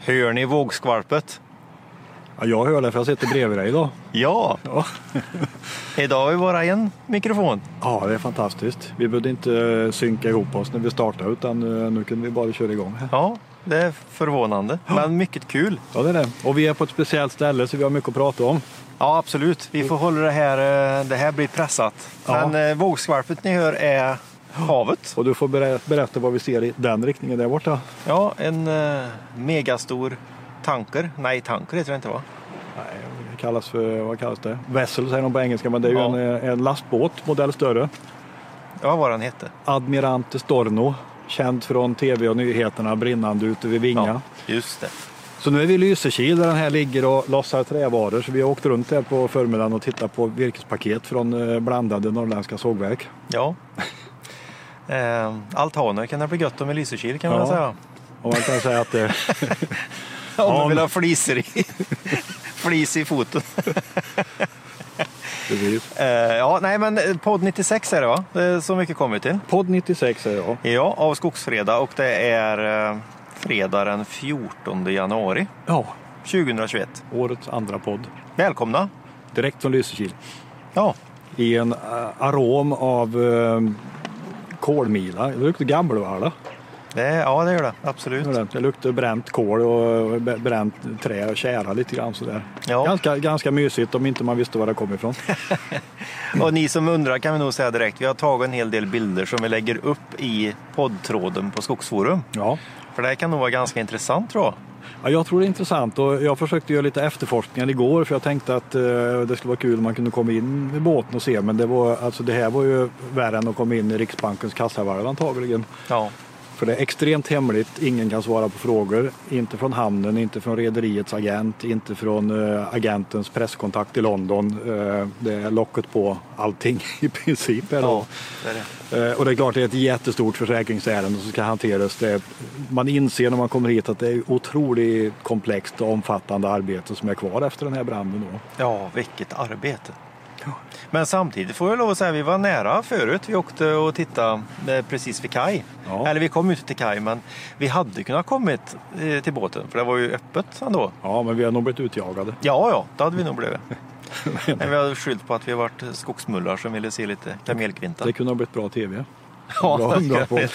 Hör ni vågskvalpet? Ja, jag hör det för jag sitter bredvid dig idag. Ja, Ja. idag har vi bara en mikrofon. ja, det är fantastiskt. Vi behövde inte eh, synka ihop oss när vi startade utan eh, nu kunde vi bara köra igång. Ja, det är förvånande, men mycket kul. Ja, det är det. Och vi är på ett speciellt ställe så vi har mycket att prata om. Ja, absolut. Vi får hålla det här. eh, Det här blir pressat. Men vågskvalpet ni hör är havet. Och du får berä- berätta vad vi ser i den riktningen där borta. Ja, en eh, megastor tanker. Nej, tanker heter det inte va? Nej, det kallas för, vad kallas det? Vessel säger de på engelska, men det är ju Ja. en, eh, en lastbåt, modell större. Ja, vad var den hette? Admirante Storno, känd från tv och nyheterna, brinnande ute vid Vinga. Ja, just det. Så nu är vi i Lysekil där den här ligger och lossar trävaror. Så vi har åkt runt här på förmiddagen och tittat på virkespaket från eh, blandade norrländska sågverk. Ja. Eh, altaner kan det bli gött om i Lysekil kan man Ja. säga. Och man kan säga att det, Om Ja, man vill ha fliser i. Flis i foten. Eh, ja, nej men eh, podd 96 är det va? Det är så mycket kommer vi till. Podd 96 är jag. Ja, av Skogsfredag och det är eh, fredag den 14 januari Ja, 2021. årets andra podd. Välkomna! Direkt från Lysekil. Ja, I en eh, arom av uh, kolmila. Det luktar gammelvalla. det, ja det gör det absolut. Det det luktar bränt kol och bränt trä och tjära lite grann sådär. Ja. Ganska, ganska mysigt om inte man visste var det kom ifrån. Och ni som undrar kan vi nog säga direkt, vi har tagit en hel del bilder som vi lägger upp i poddtråden på Skogsforum. Ja. För det här kan nog vara ganska intressant tror jag. Ja, jag tror det är intressant och jag försökte göra lite efterforskningar igår för jag tänkte att eh, det skulle vara kul om man kunde komma in i båten och se men det, var, alltså, det här var ju värre än att komma in i Riksbankens kassavalv antagligen. Ja, för det är extremt hemligt, ingen kan svara på frågor. Inte från hamnen, inte från rederiets agent, inte från eh, agentens presskontakt i London. Eh, det är locket på allting i princip. Ja det är det. Eh, Och det är klart det är ett jättestort försäkringsärende som ska hanteras. Det man inser när man kommer hit att det är otroligt komplext och omfattande arbete som är kvar efter den här branden. Då. Ja, vilket arbete. Men samtidigt får jag lov att säga, vi var nära förut. Vi åkte och tittade eh, precis vid kaj. Ja. Eller vi kom inte till kaj, men vi hade kunnat kommit eh, till båten, för det var ju öppet ändå. Ja, men vi har nog blivit utjagade. Ja, ja, det hade vi nog blivit. Men vi hade skyllt på att vi har varit skogsmullar som ville se lite kamelkvinta. Det kunde ha blivit bra tv. Ja, bra, bra podd.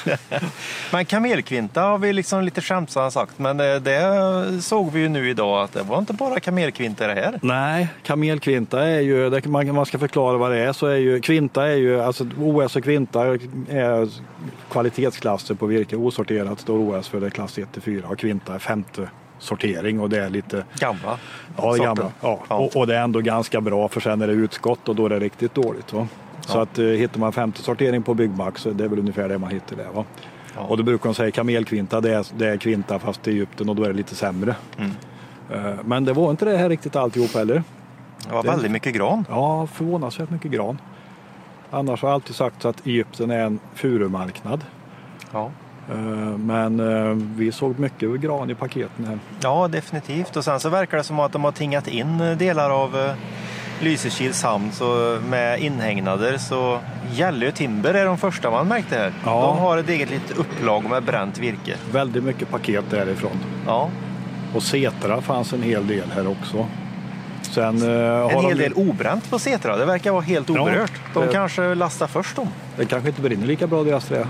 Men kamelkvinta har vi liksom lite skämtsamt sagt, men det, det såg vi ju nu idag att det var inte bara kamelkvinta det här. Nej, kamelkvinta är ju, det, man, man ska förklara vad det är, så är ju kvinta är ju, alltså OS och kvinta är kvalitetsklasser på virke. Osorterat står OS för det är klass 1 till 4 och kvinta är femte sortering och det är lite Gamla Ja, det är sorter. gamla. Ja. Ja. Och, och det är ändå ganska bra för sen är det utskott och då är det riktigt dåligt. Va? Så att eh, hittar man femte sortering på Byggmax så det är väl ungefär det man hittar där. Va? Ja. Och då brukar de säga kamelkvinta, det är, det är kvinta fast i Egypten och då är det lite sämre. Mm. Eh, Men det var inte det här riktigt alltihop heller. Det var väldigt mycket gran. Ja, förvånansvärt mycket gran. Annars har jag alltid sagt att Egypten är en furumarknad. Ja. Eh, Men eh, vi såg mycket gran i paketen här. ja, definitivt. Och sen så verkar det som att de har tingat in eh, delar av Lysekils hamn så med inhägnader. Så Gällö Timber är de första man märkte här. Ja. De har ett eget litet upplag med bränt virke. Väldigt mycket paket därifrån. Ja. Och Setra fanns en hel del här också. Sen, eh, En de, hel del obränt på Setra. Det verkar vara helt Ja, oberört. De det- kanske lastar först dem. Det kanske inte brinner lika bra deras trä.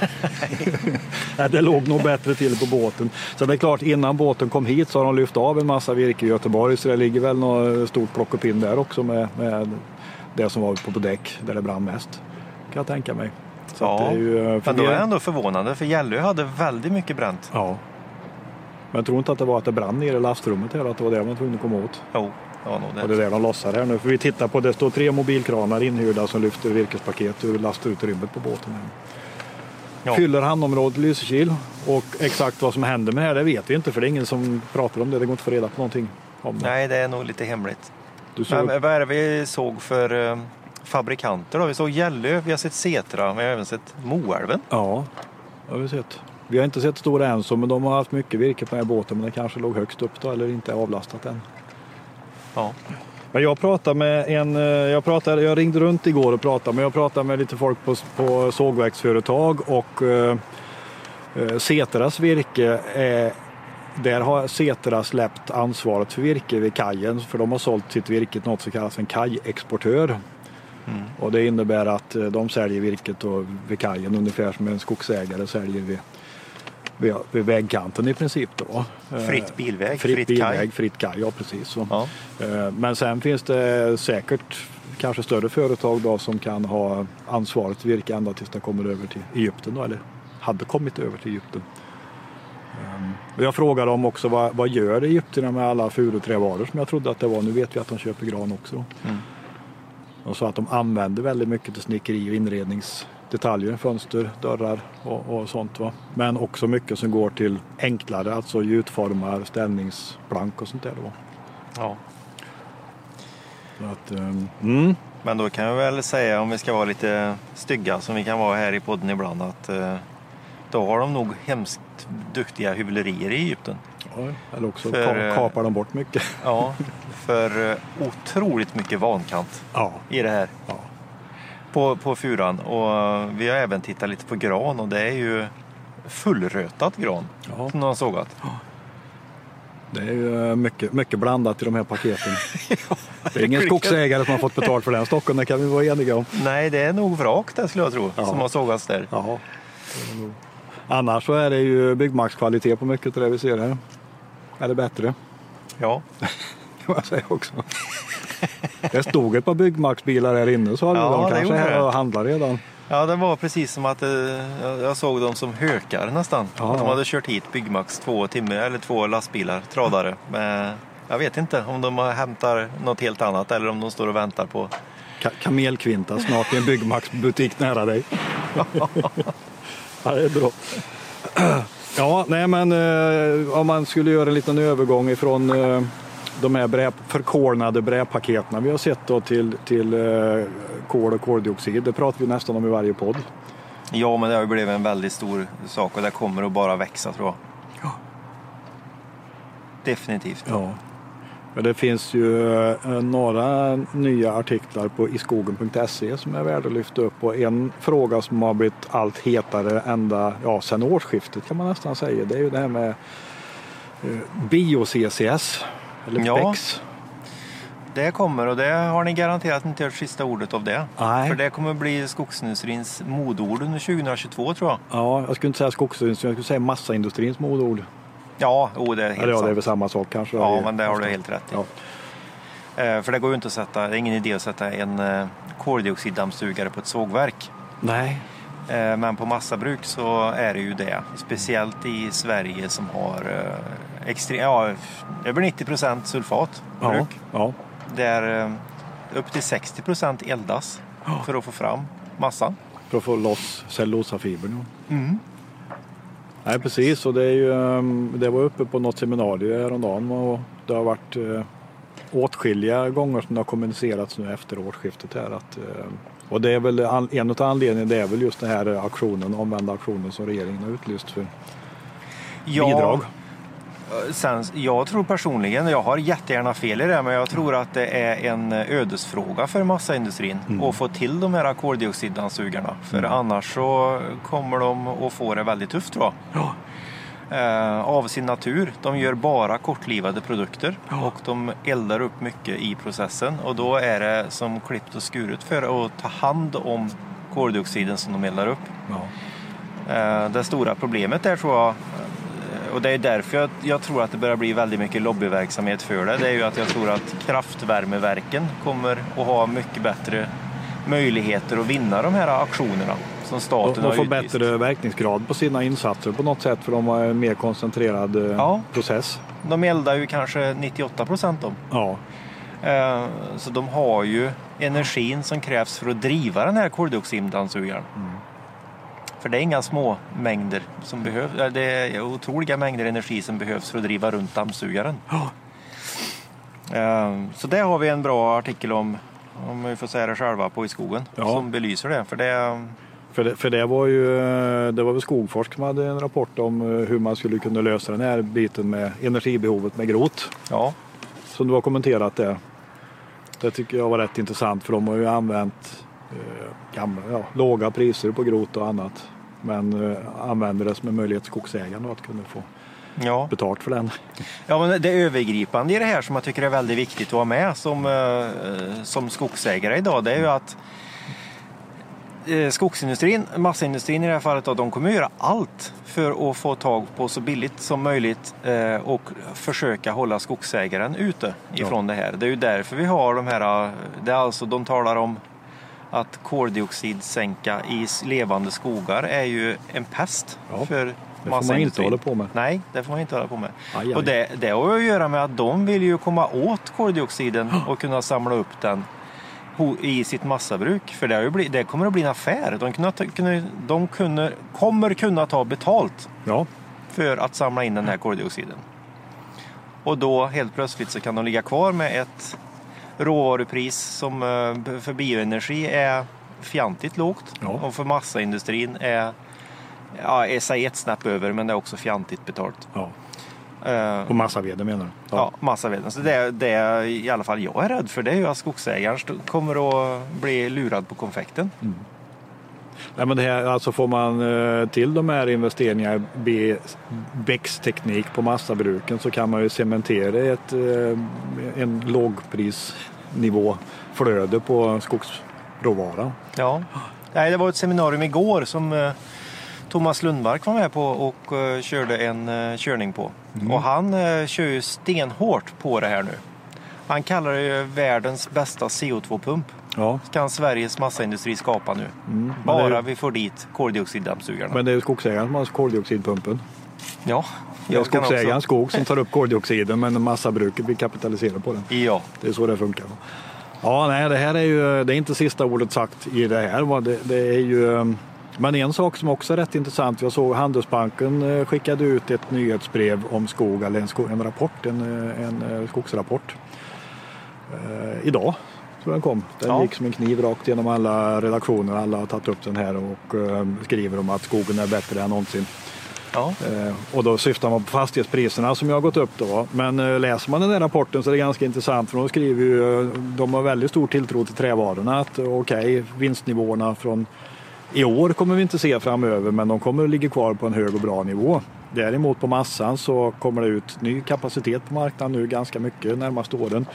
Nej, det låg nog bättre till på båten. Så det är klart, innan båten kom hit så har de lyft av en massa virke i Göteborg. Så det ligger väl något stort plock och pinn där också med, med det som var på, på däck där det brann mest. Kan jag tänka mig. Så Ja, det är ju, för Men då är det ändå förvånande för Gällö hade väldigt mycket bränt. Ja. Men jag tror inte att det var att det brann nere i lastrummet här, att det var det man var tvungen att komma åt. Jo, det var nog Och det det. är det de lossar här nu. För vi tittar på, det står tre mobilkranar inhyrda som lyfter virkespaket ur lastutrymmet på båten. Ja. Fyller hamnområdet Lysekil. Och exakt vad som händer med det här, det vet vi inte för det är ingen som pratar om det. Det går inte att få reda på någonting om det. Nej, det är nog lite hemligt. Du såg, Men vad är det vi såg för eh, fabrikanter då? Vi såg Gällö, vi har sett Setra, vi har även sett Moälven. Ja, det har vi sett. Vi har inte sett Stora Enso men de har haft mycket virke på den här båten men det kanske låg högst upp då eller inte avlastat än. Ja. Men jag pratade med en, eh, jag, pratade, jag ringde runt igår och pratade men jag pratade med lite folk på, på sågverksföretag och eh, eh, Setras virke är där har Setra släppt ansvaret för virke vid kajen för de har sålt sitt virke till något som kallas en kajexportör. Mm. Och det innebär att eh, de säljer virket vid kajen ungefär som en skogsägare säljer vid, vid, vid vägkanten i princip. Då. Fritt bilväg, fritt, fritt bilväg, kaj. fritt kaj, ja precis. Ja. Men sen finns det säkert kanske större företag då som kan ha ansvaret för virke ända tills det kommer över till Egypten då, eller hade kommit över till Egypten. Um, jag frågade dem också vad, vad gör egyptierna med alla furuträvaror som jag trodde att det var. Nu vet vi att de köper gran också. Mm. Och så att de använder väldigt mycket till snickeri och inredningsdetaljer, fönster, dörrar och, och sånt. Va? Men också mycket som går till enklare, alltså gjutformar, ställningsplank och sånt där. Då. Ja. Att, um, mm. Men då kan jag väl säga, om vi ska vara lite stygga som vi kan vara här i podden ibland, att uh, då har de nog hemskt duktiga hyvlerier i Egypten. Ja, eller också för, eh, kapar de bort mycket. Ja, för uh, otroligt mycket vankant ja. i det här. Ja. På, på furan. Och vi har även tittat lite på gran och det är ju fullrötat gran ja. som de har sågat. Det är ju mycket, mycket blandat i de här paketen. ja, det är ingen skogsägare som har fått betalt för den stocken, det kan vi vara eniga om. Nej, det är nog vrak det skulle jag tro, ja. som har sågats där. Ja, Annars så är det ju byggmarkskvalitet på mycket av det vi ser här. Eller bättre. Ja. kan man säga också. Det stod ett par byggmarksbilar här inne så ja, de kanske här och handlar redan. Ja, det var precis som att eh, jag såg dem som hökar nästan. Ja. Att de hade kört hit Byggmax två timmar eller två lastbilar, tradare. Med, jag vet inte om de hämtar något helt annat eller om de står och väntar på Ka kamelkvinta snart i en Byggmax-butik nära dig. ja, det är bra. Ja, nej men eh, om man skulle göra en liten övergång ifrån eh, de här brä, förkolnade bräpaketen vi har sett då till, till eh, kol och koldioxid. Det pratar vi nästan om i varje podd. Ja, men det har blivit en väldigt stor sak och det kommer att bara växa tror jag. Ja. Definitivt. Ja. Det finns ju eh, några nya artiklar på iskogen.se som är värda att lyfta upp och en fråga som har blivit allt hetare ända ja, sedan årsskiftet kan man nästan säga. Det är ju det här med eh, bio-CCS eller ja. BEX. Det kommer och det har ni garanterat inte hört sista ordet av det. Nej. För det kommer bli skogsindustrins modord under 2022 tror jag. Ja, jag skulle inte säga skogsindustrin, jag skulle säga massaindustrins modord. Ja, oh, det är helt Eller, ja, det är väl samma sak kanske. Ja, men det har du helt rätt i. Ja. Eh, för det går ju inte att sätta, det är ingen idé att sätta en eh, koldioxiddammsugare på ett sågverk. Nej. Eh, men på massabruk så är det ju det. Speciellt i Sverige som har extre, ja, över 90 procent sulfatbruk. Ja, ja. Där upp till 60 procent eldas ja. för att få fram massan. För att få loss cellulosafibern. Mm. Nej precis och det, är ju, ehm, det var uppe på något seminarium häromdagen och det har varit eh, åtskilliga gånger som det har kommunicerats nu efter årsskiftet här. Att, eh, och det är väl en av anledningarna det är väl just den här aktionen, omvända aktionen som regeringen har utlyst för ja, bidrag. Sen, jag tror personligen, jag har jättegärna fel i det, men jag tror att det är en ödesfråga för massaindustrin mm. att få till de här koldioxiddammsugarna. För mm. annars så kommer de att få det väldigt tufft tror jag. Ja. Eh, av sin natur. De gör bara kortlivade produkter ja. och de eldar upp mycket i processen och då är det som klippt och skuret för att ta hand om koldioxiden som de eldar upp. Ja. Eh, det stora problemet är tror jag och det är därför jag, jag, tror att det börjar bli väldigt mycket lobbyverksamhet för det. Det är ju att jag tror att kraftvärmeverken kommer att ha mycket bättre möjligheter att vinna de här aktionerna som staten och, och få bättre verkningsgrad på sina insatser på något sätt för de har en mer koncentrerad eh, ja. process. De eldar ju kanske 98 procent om. Ja. Eh, så de har ju energin som krävs för att driva den här koldioxiddammsugaren. Mm. För det är inga små mängder som behövs. Det är otroliga mängder energi som behövs för att driva runt dammsugaren. Oh. Så det har vi en bra artikel om, om vi får säga det själva, på i skogen ja. som belyser det. För det för det, för det var ju det var väl Skogforsk som hade en rapport om eh, hur man skulle kunna lösa den här biten med energibehovet med grot. Ja. Som du har kommenterat det. Det tycker jag var rätt intressant för de har ju använt eh, gamla, ja, låga priser på grot och annat. Men eh, använder det som en möjlighet skogsägarna att kunna få ja. betalt för den. Ja, men det övergripande i det här som jag tycker är väldigt viktigt att ha med som, eh, som skogsägare idag, det är ju att eh, skogsindustrin, massaindustrin i det här fallet, då, de kommer göra allt för att få tag på så billigt som möjligt eh, och försöka hålla skogsägaren ute ifrån ja. det här. Det är ju därför vi har de här, det är alltså, de talar om att koldioxidsänka i levande skogar är ju en pest ja. för det får man inte hålla på med. Nej, det får man inte hålla på med. Aj, aj. Och det, det har att göra med att de vill ju komma åt koldioxiden och kunna samla upp den i sitt massabruk. För det, blivit, det kommer att bli en affär. De, kunna, de kunna, kommer kunna ta betalt ja. för att samla in den här koldioxiden. Och då helt plötsligt så kan de ligga kvar med ett råvarupris som eh, för bioenergi är fjantigt lågt ja. och för massaindustrin är ja, säg ett snäpp över men det är också fjantigt betalt. Ja. På massaveden menar du? Ja, ja massaveden. Så det, det i alla fall jag är rädd för det är ju att skogsägaren kommer att bli lurad på konfekten. Mm. Nej, men det här, alltså får man eh, till de här investeringarna i växtteknik på massabruken så kan man ju cementera ett, eh, en lågprisnivå flöde på skogsråvara. Ja, det var ett seminarium igår som Thomas Lundmark var med på och uh, körde en uh, körning på. Mm. Och han kör ju stenhårt på det här nu. Han kallar det ju världens bästa CO2-pump. Ja. Kan Sveriges massaindustri skapa nu. Mm. Bara ju... vi får dit koldioxiddammsugarna. Men det är ju skogsägaren som har koldioxidpumpen. Ja. Det är skogsägarens skog som tar upp koldioxiden men massabruket vill kapitalisera på den. Ja. Det är så det funkar. Ja, nej, det här är ju det är inte sista ordet sagt i det här. Det, det är ju men en sak som också är rätt intressant, jag såg Handelsbanken eh, skickade ut ett nyhetsbrev om skog, eller en, skog, en rapport, en, eh, en, eh, skogsrapport. Eh, idag tror jag den kom. Den ja. gick som en kniv rakt genom alla redaktioner. Alla har tagit upp den här och eh, skriver om att skogen är bättre än någonsin. Ja. Eh, och då syftar man på fastighetspriserna som jag har gått upp då. Men läser man den här rapporten så är det ganska intressant för de skriver ju, de har väldigt stor tilltro till trävarorna. Att okej, okay, vinstnivåerna från i år kommer vi inte se framöver men de kommer att ligga kvar på en hög och bra nivå. Däremot på massan så kommer det ut ny kapacitet på marknaden nu ganska mycket närmaste åren.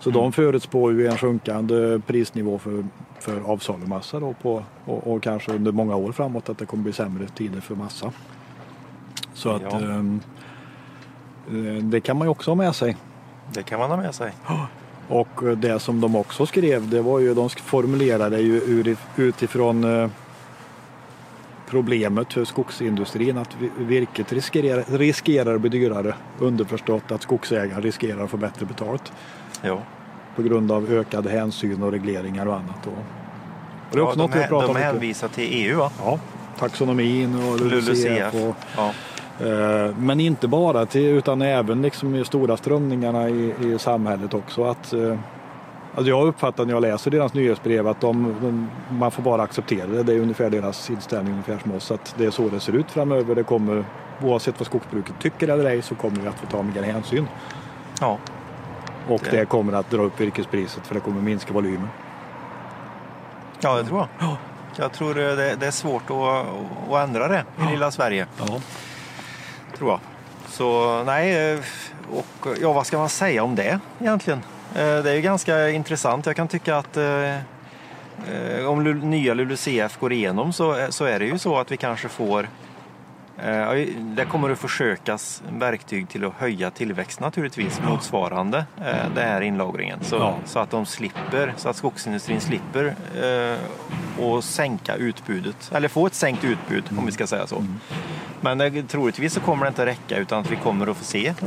Så mm. de förutspår ju en sjunkande prisnivå för, för avsalumassa då på, och, och, kanske under många år framåt att det kommer bli sämre tider för massa. Så att ja. Ehm, eh, det kan man ju också ha med sig. Det kan man ha med sig. Och det som de också skrev, det var ju, de formulerade ju utifrån eh, problemet för skogsindustrin att virket riskerar, riskerar att bli dyrare. Underförstått att skogsägaren riskerar att få bättre betalt. Ja. På grund av ökade hänsyn och regleringar och annat. Och det är också ja, något de, pratar de hänvisar till EU va? Ja, taxonomin och LULUCF. Och, ja. Eh, men inte bara till, utan även liksom i stora strömningarna i, i samhället också. Att, eh, alltså jag uppfattar när jag läser deras nyhetsbrev att de, de, man får bara acceptera det. Det är ungefär deras inställning ungefär som oss. Att det är så det ser ut framöver. Det kommer, oavsett vad skogsbruket tycker eller ej så kommer vi att få ta mer hänsyn. Ja. Och det, det kommer att dra upp virkespriset för det kommer minska volymen. Ja, det tror jag. Ja. Jag tror det, det är svårt att, att ändra det i ja. lilla Sverige. Ja tror jag. Så nej, eh, och ja, vad ska man säga om det egentligen? Eh, det är ju ganska intressant. Jag kan tycka att eh, om nya LULUCF går igenom så, så är det ju så att vi kanske får det kommer att försökas verktyg till att höja tillväxt naturligtvis motsvarande den här inlagringen. Så, ja. så att de slipper, så att skogsindustrin slipper och sänka utbudet, eller få ett sänkt utbud mm. om vi ska säga så. Mm. Men troligtvis så kommer det inte räcka utan att vi kommer att få se ett,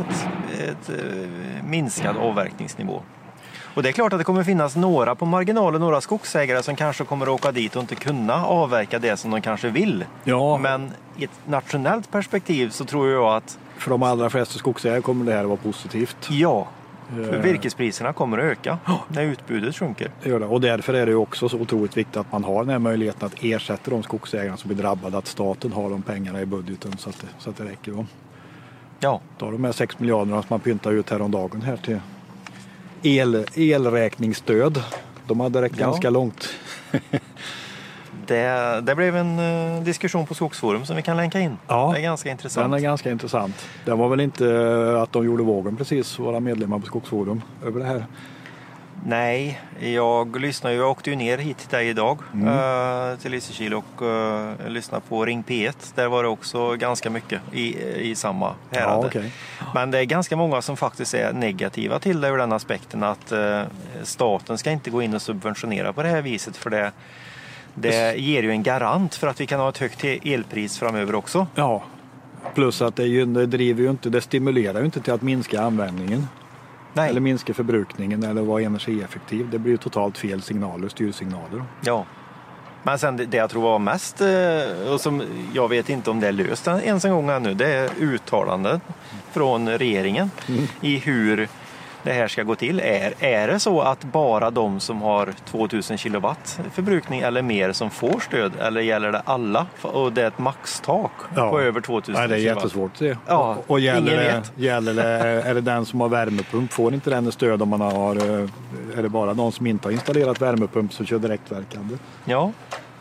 ett, eh, minskad avverkningsnivå. Och det är klart att det kommer finnas några på marginalen, några skogsägare som kanske kommer att åka dit och inte kunna avverka det som de kanske vill. Ja. Men i ett nationellt perspektiv så tror jag att för de allra flesta skogsägare kommer det här att vara positivt. Ja, för virkespriserna kommer att öka när utbudet sjunker. Det det. Och därför är det också så otroligt viktigt att man har den här möjligheten att ersätta de skogsägare som blir drabbade. Att staten har de pengarna i budgeten så att det, så att det räcker. Då. Ja. Ta de här 6 miljarderna som man pyntar ut häromdagen här till el, elräkningsstöd. De hade räckt ja. ganska långt. Det, det blev en uh, diskussion på Skogsforum som vi kan länka in. Ja, det är ganska intressant. Den är ganska intressant. Det var väl inte att de gjorde vågen precis, våra medlemmar på Skogsforum, över det här. Nej, jag lyssnade jag åkte ju ner hit till dig idag mm. uh, till Lysekil och uh, lyssnade på Ring P1. Där var det också ganska mycket i, i samma härad. Ja, okay. Men det är ganska många som faktiskt är negativa till det ur den aspekten att uh, staten ska inte gå in och subventionera på det här viset för det, det ger ju en garant för att vi kan ha ett högt elpris framöver också. Ja, plus att det, ju, det driver ju inte, det stimulerar ju inte till att minska användningen. Nej. Eller minska förbrukningen eller vara energieffektiv. Det blir ju totalt fel signaler, styrsignaler. Ja. Men sen det, jag tror var mest, eh, och som jag vet inte om det är löst ens en gång ännu, det är uttalanden från regeringen mm. i hur det här ska gå till. Är, är det så att bara de som har 2000 kilowatt förbrukning eller mer som får stöd eller gäller det alla och det är ett maxtak ja. på över 2000 Nej, det är kilowatt? jättesvårt att se. Ja, och gäller, det, gäller det, är det den som har värmepump får inte den stöd om man har, eh, är det bara de som inte har installerat värmepump som kör direktverkande? Ja,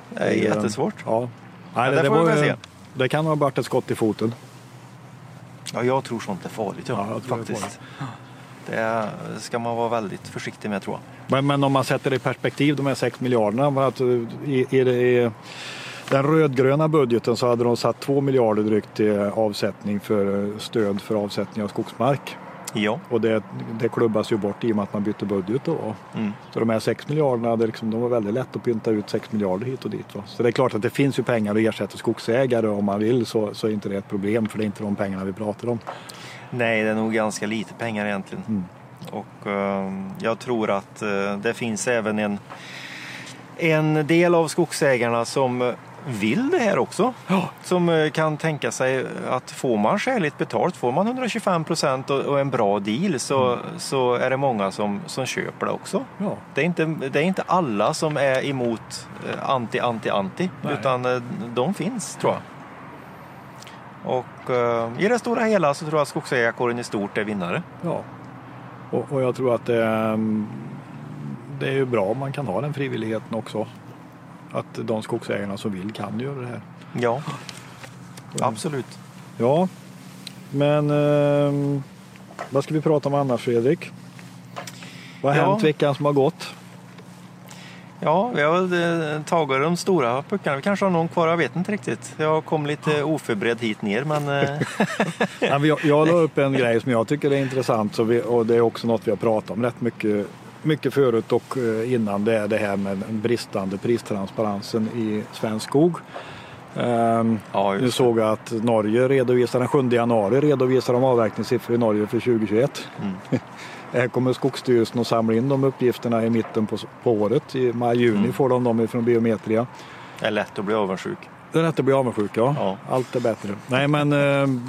det är jättesvårt. Ja. Nej, det, det, var, det kan ha varit ett skott i foten. Ja, jag tror sånt är farligt. Ja, ja faktiskt. Det ska man vara väldigt försiktig med tror jag. Men, men om man sätter det i perspektiv, de här 6 miljarderna. Att i, i, i den rödgröna budgeten så hade de satt 2 miljarder drygt till avsättning för stöd för avsättning av skogsmark. Ja. Och det, det klubbas ju bort i och med att man bytte budget då. Mm. Så de här 6 miljarderna, det liksom, de var väldigt lätt att pynta ut 6 miljarder hit och dit. Va? Så det är klart att det finns ju pengar att ersätta skogsägare om man vill så, så är inte det ett problem för det är inte de pengarna vi pratar om. Nej, det är nog ganska lite pengar egentligen. Mm. Och uh, jag tror att uh, det finns även en, en del av skogsägarna som vill det här också. Ja. Som uh, kan tänka sig att får man skäligt betalt, får man 125 procent och, och, en bra deal så, mm. så är det många som, som köper det också. Ja. Det, är inte, det är inte alla som är emot anti, anti, anti, Nej. utan de finns tror jag. Och eh, i det stora hela så tror jag att skogsägarkåren i stort är vinnare. Ja, och, och jag tror att det, mm, det är ju bra om man kan ha den frivilligheten också. Att de skogsägarna som vill kan göra det här. Ja, absolut. Ja, men eh, vad ska vi prata om annars Fredrik? Vad har ja. hänt veckan som har gått? Ja, vi har väl eh, tagit de stora puckarna. Vi kanske har någon kvar, jag vet inte riktigt. Jag kom lite oförberedd hit ner men... Eh, jag, jag la upp en grej som jag tycker är intressant vi, och det är också något vi har pratat om rätt mycket, mycket förut och eh, innan. Det är det här med den bristande pristransparensen i svensk skog. Um, ja, nu såg jag att Norge redovisar den 7 januari redovisar de avverkningssiffror i Norge för 2021. Mm. Här kommer Skogsstyrelsen att samla in de uppgifterna i mitten på, på året. I maj-juni mm. får de dem från Biometria. Det är lätt att bli avundsjuk. Det är lätt att bli avundsjuk, ja. ja. Allt är bättre. Nej, men, eh,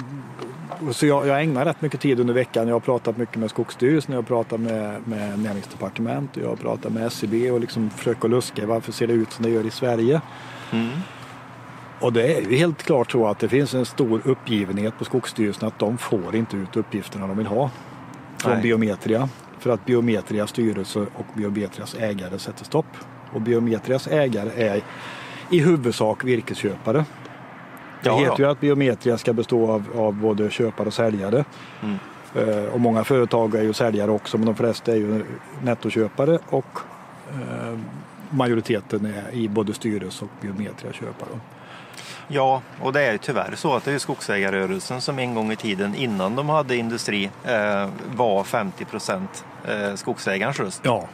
så jag, jag ägnar rätt mycket tid under veckan. Jag har pratat mycket med Skogsstyrelsen, jag har pratat med, med Näringsdepartementet, jag har pratat med SCB och liksom försökt luska varför ser det ut som det gör i Sverige. Mm. Och det är ju helt klart så att det finns en stor uppgivenhet på Skogsstyrelsen att de får inte ut uppgifterna de vill ha från Nej. Biometria för att Biometrias styrelse och Biometrias ägare sätter stopp. Och Biometrias ägare är i huvudsak virkesköpare. Det ja, heter ju att Biometria ska bestå av, av både köpare och säljare. Mm. Eh, och många företag är ju säljare också men de flesta är ju nettoköpare och eh, majoriteten är i både styrelse och Biometria köpare. Ja, och det är tyvärr så att det är skogsägarrörelsen som en gång i tiden innan de hade industri eh, var 50 procent eh, skogsägarens röst. Ja.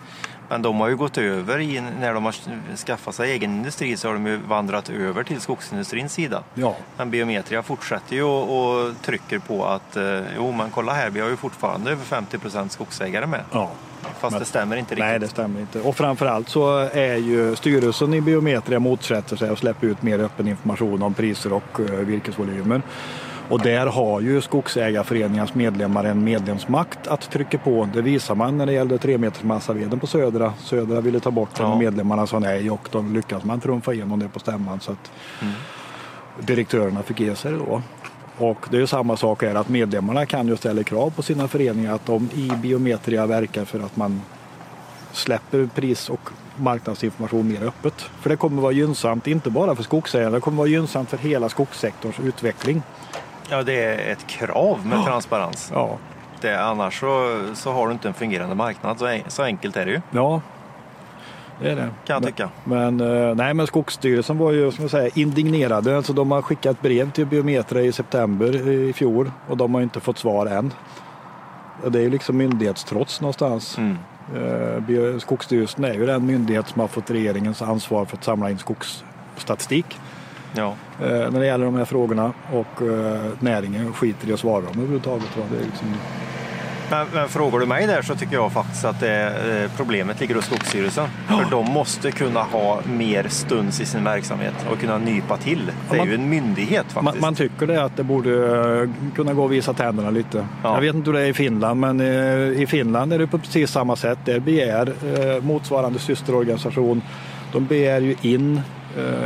Men de har ju gått över i, när de har skaffat sig egen industri så har de ju vandrat över till skogsindustrins sida. Ja. Men Biometria fortsätter ju och, och trycker på att eh, jo men kolla här, vi har ju fortfarande över 50 procent skogsägare med. Ja. Fast Men, det stämmer inte riktigt. Nej, det stämmer inte. Och framförallt så är ju styrelsen i Biometria motsätter sig att släppa ut mer öppen information om priser och uh, virkesvolymer. Och där har ju skogsägarföreningens medlemmar en medlemsmakt att trycka på. Det visar man när det gällde tre meters massaveden på Södra. Södra ville ta bort den ja. och medlemmarna sa nej och då lyckades man trumfa igenom det på stämman. Så att mm. Direktörerna fick ge sig då. Och det är samma sak här att medlemmarna kan ju ställa krav på sina föreningar att de i Biometria verkar för att man släpper pris och marknadsinformation mer öppet. För det kommer vara gynnsamt, inte bara för skogsägarna, det kommer vara gynnsamt för hela skogssektorns utveckling. Ja, det är ett krav med transparens. Ja, Det, annars så, så har du inte en fungerande marknad. Så, en, så enkelt är det ju, ja det är det. kan jag tycka. Men, eh, nej, men Skogsstyrelsen var ju ska man säga, indignerade. Alltså, de har skickat brev till Biometra i september i fjol och de har inte fått svar än. Det är ju liksom myndighetstrots någonstans. Mm. Eh, Skogsstyrelsen är ju den myndighet som har fått regeringens ansvar för att samla in skogsstatistik Ja. eh, när det gäller de här frågorna och näringen skiter i att svara dem överhuvudtaget. Det är liksom, Men, men frågar du mig där så tycker jag faktiskt att det, eh, problemet ligger hos Skogsstyrelsen. För de måste kunna ha mer stuns i sin verksamhet och kunna nypa till. Det är man- ju en myndighet man, faktiskt. man tycker det att det borde eh, kunna gå och visa tänderna lite. Ja. Jag vet inte hur det är i Finland men eh, i Finland är det på precis samma sätt. Där begär motsvarande systerorganisation de begär ju in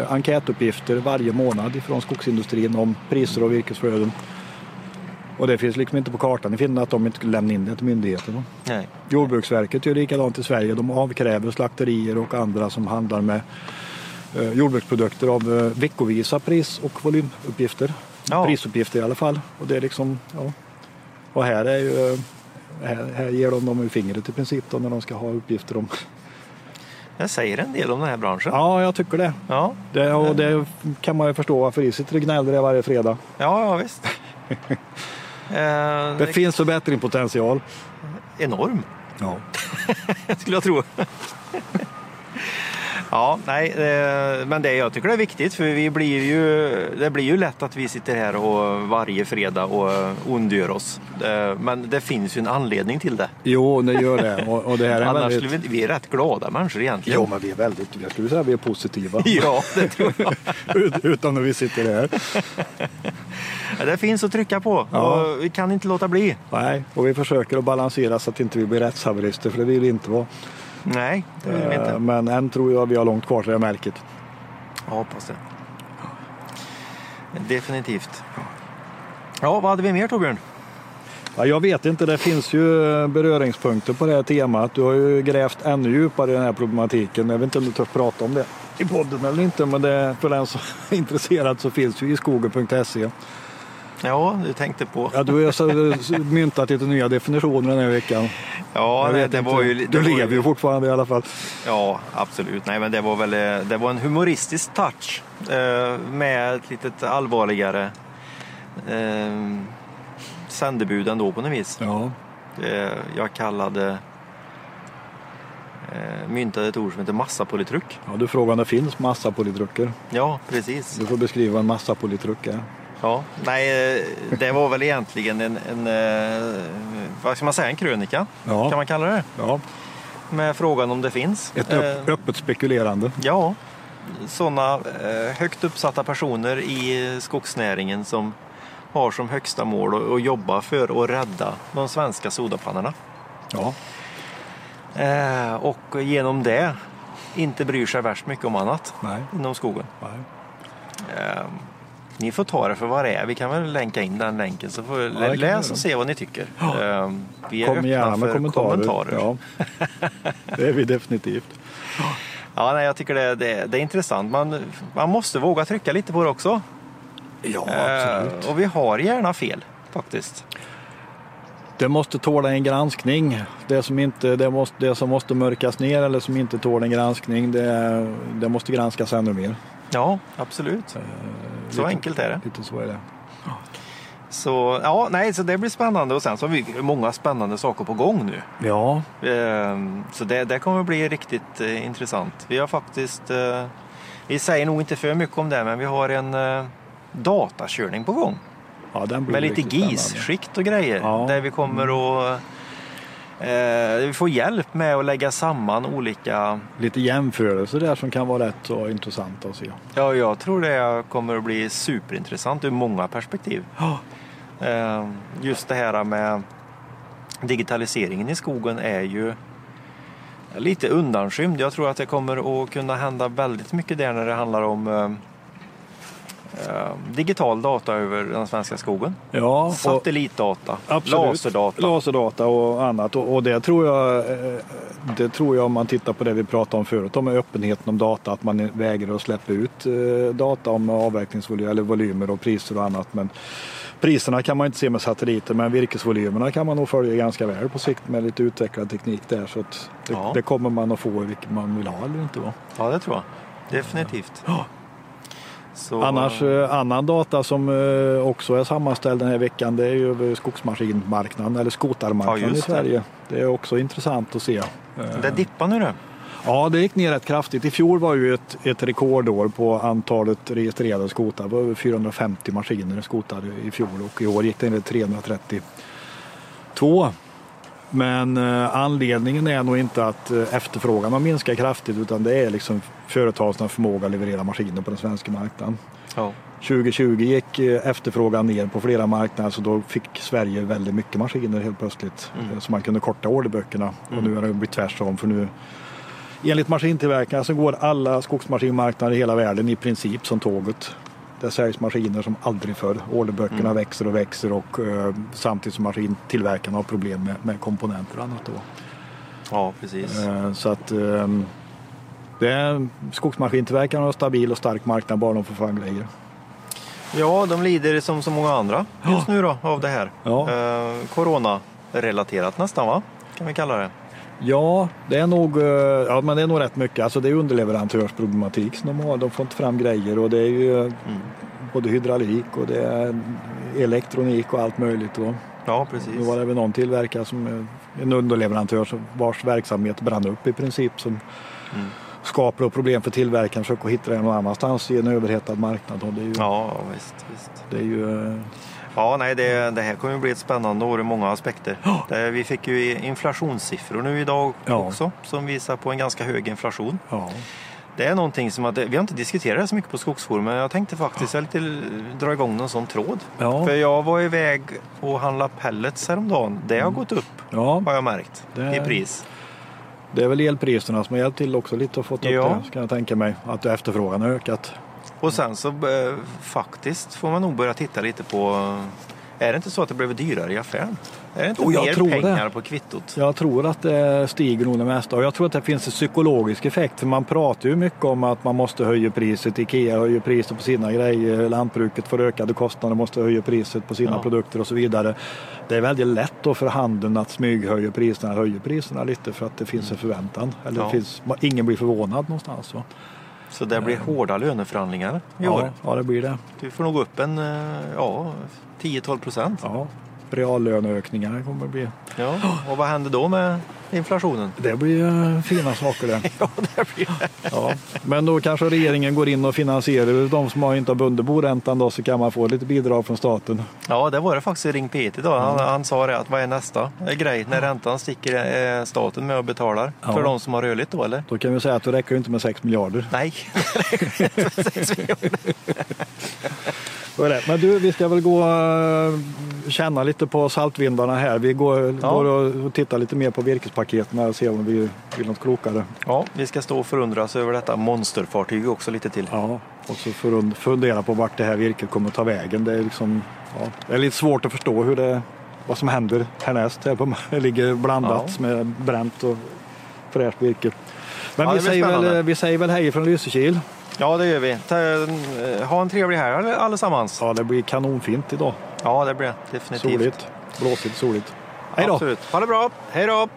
enkätuppgifter varje månad från skogsindustrin om priser och virkesflöden. Och det finns liksom inte på kartan i Finland att de inte skulle lämna in det till myndigheterna. Nej. Jordbruksverket gör likadant i Sverige. De avkräver slakterier och andra som handlar med eh, jordbruksprodukter av eh, veckovisa pris och volymuppgifter. Ja. Prisuppgifter i alla fall. Och, det är liksom, ja. och här, är ju, eh, här, här ger de dem ur fingret i princip då, när de ska ha uppgifter om. Jag säger en del om den här branschen. Ja, jag tycker det. Ja, det och det kan man ju förstå varför de sitter och gnäller varje fredag. ja, ja visst. eh, Det finns förbättringspotential. enorm, Ja. skulle jag tro. Ja, nej, eh, men det jag tycker det är viktigt för vi blir ju, det blir ju lätt att vi sitter här och varje fredag och ondgör oss. Eh, Men det finns ju en anledning till det. Jo, det gör det. Och, och det här är Annars väldigt... skulle vi, vi är rätt glada människor egentligen. Jo, men vi är väldigt, jag skulle säga att vi är positiva. Ja, det tror jag. Ut- Utan när vi sitter här. Det finns att trycka på Ja. och vi kan inte låta bli. Nej, och vi försöker att balansera så att inte vi blir rättshaverister, för det vill vi inte vara. Nej, det vill vi Eh, inte. Men än tror jag vi har långt kvar till det märket. Jag hoppas det. Definitivt. Ja, vad hade vi mer Torbjörn? Ja, jag vet inte, det finns ju eh, beröringspunkter på det här temat. Du har ju grävt ännu djupare i den här problematiken. Jag vet inte om du törs prata om det i podden eller inte, men det, för den som är intresserad så finns ju i skogen.se. Ja, du tänkte på. Ja, du har ju så- myntat lite nya definitioner den här veckan. Ja, Jag det, inte. var ju... du det var lever ju fortfarande i alla fall. Ja, absolut. Nej, men det var väl eh, det var en humoristisk touch eh, med ett litet allvarligare eh, sändebud ändå på något vis. Ja, Eh, jag kallade myntade ett ord som heter massapolitruck. ja du frågar om det finns massa politrucker. Ja, precis. Du får beskriva en massa politruck är. Ja, nej, eh, det var väl egentligen en, en eh, vad ska man säga, en krönika Ja. kan man kalla det. Ja, Med frågan om det finns. ett Eh, öpp, öppet spekulerande. Ja, sådana eh, högt uppsatta personer i skogsnäringen som har som högsta mål att, jobba för att rädda de svenska sodapannorna. Ja, Eh, och genom det inte bryr sig värst mycket om annat nej, inom skogen. nej. Eh, ni får ta det för vad det är. Vi kan väl länka in den länken så får kan vi läs och se vad ni tycker. Eh, vi är Kom öppna gärna med för kommentarer. kommentarer. Ja. Det är vi definitivt. Ja, nej, jag tycker det, det, det är intressant. Man, man måste våga trycka lite på det också. Ja, Eh, och vi har gärna fel faktiskt. Det måste tåla en granskning. Det som, inte, det, måste, det som måste mörkas ner eller som inte tål en granskning, det, det måste granskas ännu mer. Ja, absolut. Så lite- enkelt är det. Lite så är det. Så, ja, nej, så det blir spännande och sen så har vi många spännande saker på gång nu. Ja, Eh, Så det, det kommer bli riktigt eh, intressant. Vi har faktiskt, eh, vi säger nog inte för mycket om det, men vi har en eh, datakörning på gång. ja den blir Med lite. GIS-skikt och grejer. Ja. Där vi kommer att eh, vi får hjälp med att lägga samman olika Lite jämförelser där som kan vara rätt så intressant att se. Ja, jag tror det kommer att bli superintressant ur många perspektiv. Eh, Just det här med digitaliseringen i skogen är ju lite undanskymd. Jag tror att det kommer att kunna hända väldigt mycket där när det handlar om eh, digital data över den svenska skogen. Ja, Satellitdata, absolut. laserdata. Laserdata och annat. Och, det, tror jag, eh, det tror jag om man tittar på det vi pratade om förut, om öppenheten om data, att man vägrar att släppa ut eh, data om avverkningsvolymer eller volymer och priser och annat. Men priserna kan man inte se med satelliter, men virkesvolymerna kan man nog följa ganska väl på sikt med lite utvecklad teknik där. Så det, Ja. det kommer man att få vilket man vill ha eller inte. Va? Ja, det tror jag. Definitivt. Ja. Så, Annars eh, annan data som eh, också är sammanställd den här veckan det är ju över skogsmaskinmarknaden eller Ja, skotarmarknaden i just det. Sverige. Det är också intressant att se. Det dippar nu det. Ja, det gick ner rätt kraftigt. I fjol var ju ett, ett rekordår på antalet registrerade skotar. Det var över 450 maskiner skotade i fjol och i år gick det ner till 332. Men eh, anledningen är nog inte att eh, efterfrågan har minskat kraftigt utan det är liksom företagens förmåga att leverera maskiner på den svenska marknaden. Ja. 2020 gick eh, efterfrågan ner på flera marknader så då fick Sverige väldigt mycket maskiner helt plötsligt. Mm. Så man kunde korta orderböckerna. Och nu har det blivit tvärtom för nu Enligt maskintillverkarna så går alla skogsmaskinmarknader i hela världen i princip som tåget. Det säljs maskiner som aldrig förr. Orderböckerna Mm. växer och växer och eh, samtidigt som maskintillverkarna har problem med, med komponenter och annat. Då. ja, precis. Eh, så att eh, det är, skogsmaskintillverkarna har en stabil och stark marknad bara de får fram grejer. Ja, de lider som så många andra just nu då av det här. Ja. Eh, Corona-relaterat nästan va? Kan vi kalla det. Ja, det är nog, eh, ja, men det är nog rätt mycket. Alltså det är underleverantörsproblematik som de har. De får inte fram grejer och det är ju eh, både hydraulik och det är elektronik och allt möjligt. Och Ja, precis. nu var det väl någon tillverkare som eh, en underleverantör vars verksamhet brann upp i princip som Mm. skapar problem för tillverkaren försöker hitta det någon annanstans i en överhettad marknad. Och det är ju, Ja, visst. visst. det är ju eh, Ja, nej, det, det här kommer bli ett spännande år i många aspekter. Det, vi fick ju inflationssiffror nu idag Ja. också som visar på en ganska hög inflation. ja. Det är någonting som att, vi har inte diskuterat det så mycket på Skogsforum men jag tänkte faktiskt lite dra igång någon sån tråd. Ja. För jag var iväg och handlade pellets häromdagen. Det har gått upp ja, har jag märkt Det- i pris. det är väl elpriserna som har hjälpt till också lite och fått upp Ja. det, kan jag tänka mig. Att efterfrågan har ökat. Och sen så eh, faktiskt får man nog börja titta lite på är det inte så att det blev dyrare i affären? Är det inte jag mer pengar det. på kvittot? Jag tror att det stiger nog det mesta och jag tror att det finns en psykologisk effekt för man pratar ju mycket om att man måste höja priset. Ikea höjer priset på sina grejer, lantbruket får ökade kostnader, måste höja priset på sina Ja. produkter och så vidare. Det är väldigt lätt då för handeln att smyghöja priserna, höja priserna lite för att det finns en förväntan. Eller Ja. finns, ingen blir förvånad någonstans. Va? Så det blir hårda löneförhandlingar i Ja, år. ja, det blir det. Du får nog upp en eh, ja, 10-12 procent. Ja. Reallöneökningar kommer det bli. Ja. Och vad händer då med inflationen? Det blir eh, fina saker det. Ja, det blir Ja, men då kanske regeringen går in och finansierar de som har inte har bundit boräntan då så kan man få lite bidrag från staten. Ja, det var det faktiskt i Ring P1 idag. Han, han sa det att vad är nästa grej? När räntan sticker är staten med och betalar Ja. för de som har rörligt då eller? Då kan vi säga att det räcker inte med 6 miljarder. Nej. Så är det. Men du, vi ska väl gå och känna lite på saltvindarna här. Vi går, Ja. går och tittar lite mer på virkespaketen och ser om vi vill något klokare. ja, vi ska stå och förundras över detta monsterfartyg också lite till. Ja, och så fundera på vart det här virket kommer att ta vägen. Det är, liksom, ja, det är lite svårt att förstå hur det, vad som händer härnäst. Här på, det ligger blandat med bränt och fräscht virke. Men Ja, vi, säger väl, spännande. vi säger väl hej från Lysekil. Ja, det gör vi. Eh, ha en trevlig helg alle- allesammans. Ja, det blir kanonfint idag. Ja, det blir det definitivt. Soligt, blåsigt, soligt. Hej då! Absolut. Ha det bra. Hej då!